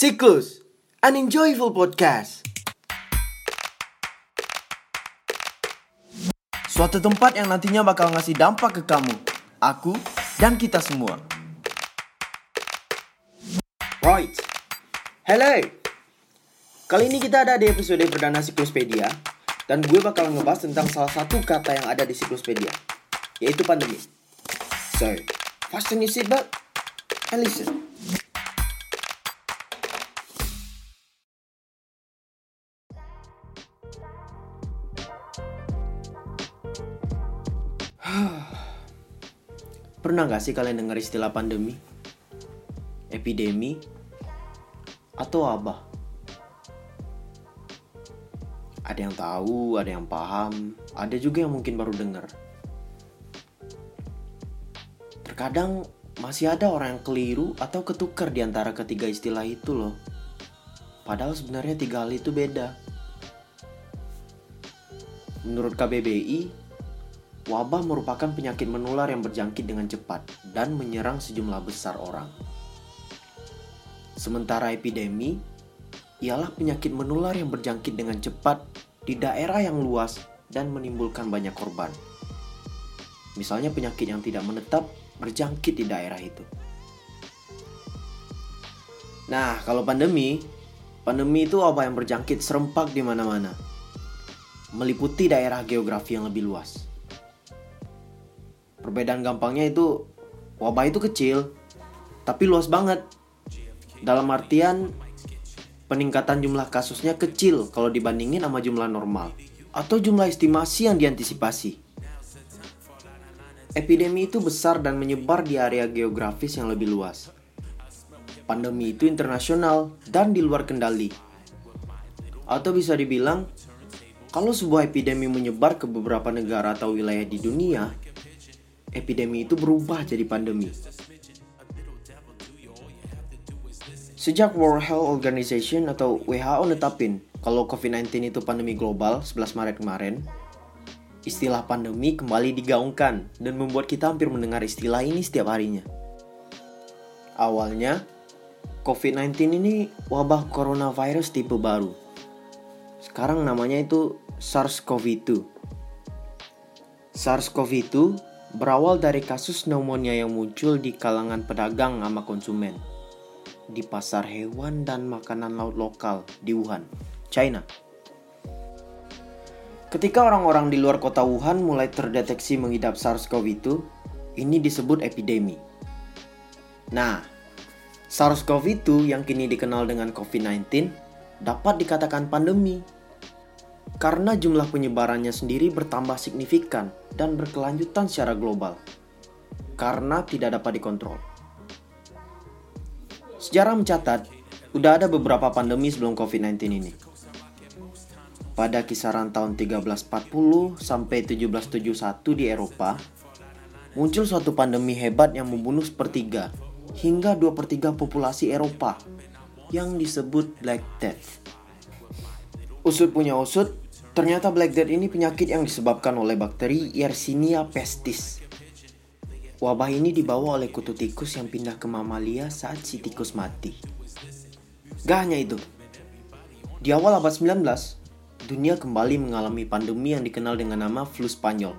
Siklus, an enjoyable podcast. Suatu tempat yang nantinya bakal ngasih dampak ke kamu, aku, dan kita semua. Right. Hello. Kali ini kita ada di episode perdana Sikluspedia dan gue bakal ngebahas tentang salah satu kata yang ada di Sikluspedia, yaitu pandemi. So, fasten your seatbelt and listen. Pernah gak sih kalian dengar istilah pandemi? Epidemi? Atau apa? Ada yang tahu, ada yang paham, ada juga yang mungkin baru dengar. Terkadang masih ada orang yang keliru atau ketukar di antara ketiga istilah itu loh. Padahal sebenarnya tiga hal itu beda. Menurut KBBI, wabah merupakan penyakit menular yang berjangkit dengan cepat dan menyerang sejumlah besar orang. Sementara epidemi ialah penyakit menular yang berjangkit dengan cepat di daerah yang luas dan menimbulkan banyak korban. Misalnya penyakit yang tidak menetap berjangkit di daerah itu. Nah, kalau pandemi, pandemi itu apa yang berjangkit serempak di mana-mana. Meliputi daerah geografi yang lebih luas. Perbedaan gampangnya itu wabah itu kecil, tapi luas banget. Dalam artian peningkatan jumlah kasusnya kecil kalau dibandingin sama jumlah normal atau jumlah estimasi yang diantisipasi. Epidemi itu besar dan menyebar di area geografis yang lebih luas. Pandemi itu internasional dan di luar kendali. Atau bisa dibilang, kalau sebuah epidemi menyebar ke beberapa negara atau wilayah di dunia, epidemi itu berubah jadi pandemi. Sejak World Health Organization atau WHO netapin kalau COVID-19 itu pandemi global 11 Maret kemarin, istilah pandemi kembali digaungkan dan membuat kita hampir mendengar istilah ini setiap harinya. Awalnya, COVID-19 ini wabah coronavirus tipe baru. Sekarang namanya itu SARS-CoV-2. SARS-CoV-2 berawal dari kasus pneumonia yang muncul di kalangan pedagang sama konsumen di pasar hewan dan makanan laut lokal di Wuhan, China. Ketika orang-orang di luar kota Wuhan mulai terdeteksi mengidap SARS-CoV-2, ini disebut epidemi. Nah, SARS-CoV-2 yang kini dikenal dengan COVID-19 dapat dikatakan pandemi karena jumlah penyebarannya sendiri bertambah signifikan dan berkelanjutan secara global karena tidak dapat dikontrol. Sejarah mencatat, udah ada beberapa pandemi sebelum COVID-19 ini. Pada kisaran tahun 1340 sampai 1771 di Eropa, muncul suatu pandemi hebat yang membunuh sepertiga hingga dua per 3 populasi Eropa yang disebut Black Death. Usut punya usut, ternyata Black Death ini penyakit yang disebabkan oleh bakteri Yersinia pestis Wabah ini dibawa oleh kutu tikus yang pindah ke mamalia saat si tikus mati. Gak hanya itu. Di awal abad 19, dunia kembali mengalami pandemi yang dikenal dengan nama flu Spanyol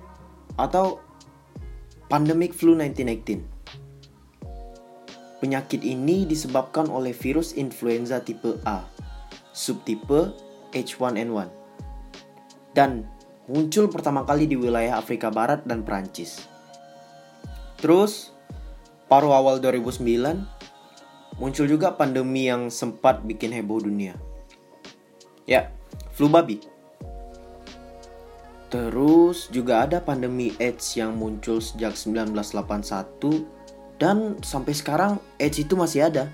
atau Pandemic Flu 1918. Penyakit ini disebabkan oleh virus influenza tipe A, subtipe H1N1, dan muncul pertama kali di wilayah Afrika Barat dan Prancis. Terus paruh awal 2009 muncul juga pandemi yang sempat bikin heboh dunia. Ya, flu babi. Terus juga ada pandemi AIDS yang muncul sejak 1981 dan sampai sekarang AIDS itu masih ada.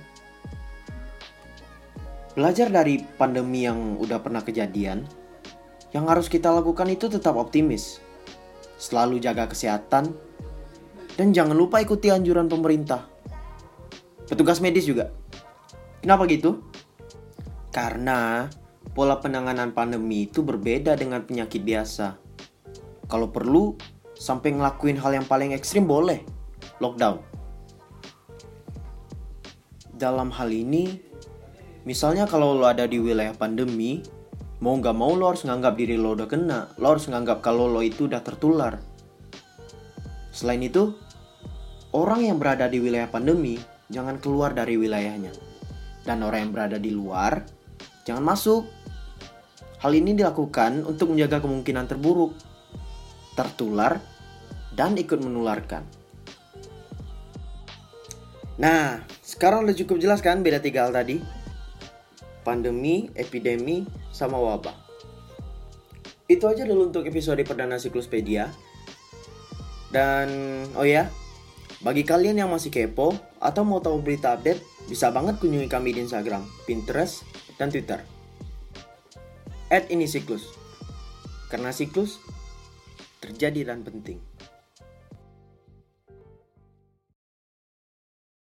Belajar dari pandemi yang udah pernah kejadian, yang harus kita lakukan itu tetap optimis. Selalu jaga kesehatan dan jangan lupa ikuti anjuran pemerintah. Petugas medis juga. Kenapa gitu? Karena pola penanganan pandemi itu berbeda dengan penyakit biasa. Kalau perlu, sampai ngelakuin hal yang paling ekstrim boleh. Lockdown. Dalam hal ini, Misalnya kalau lo ada di wilayah pandemi, mau nggak mau lo harus nganggap diri lo udah kena, lo harus nganggap kalau lo itu udah tertular. Selain itu, orang yang berada di wilayah pandemi jangan keluar dari wilayahnya. Dan orang yang berada di luar jangan masuk. Hal ini dilakukan untuk menjaga kemungkinan terburuk, tertular, dan ikut menularkan. Nah, sekarang udah cukup jelas kan beda tiga hal tadi? Pandemi, epidemi, sama wabah. Itu aja dulu untuk episode perdana Sikluspedia. Dan, oh ya, bagi kalian yang masih kepo atau mau tahu berita update, bisa banget kunjungi kami di Instagram, Pinterest, dan Twitter. At ini siklus. Karena siklus terjadi dan penting.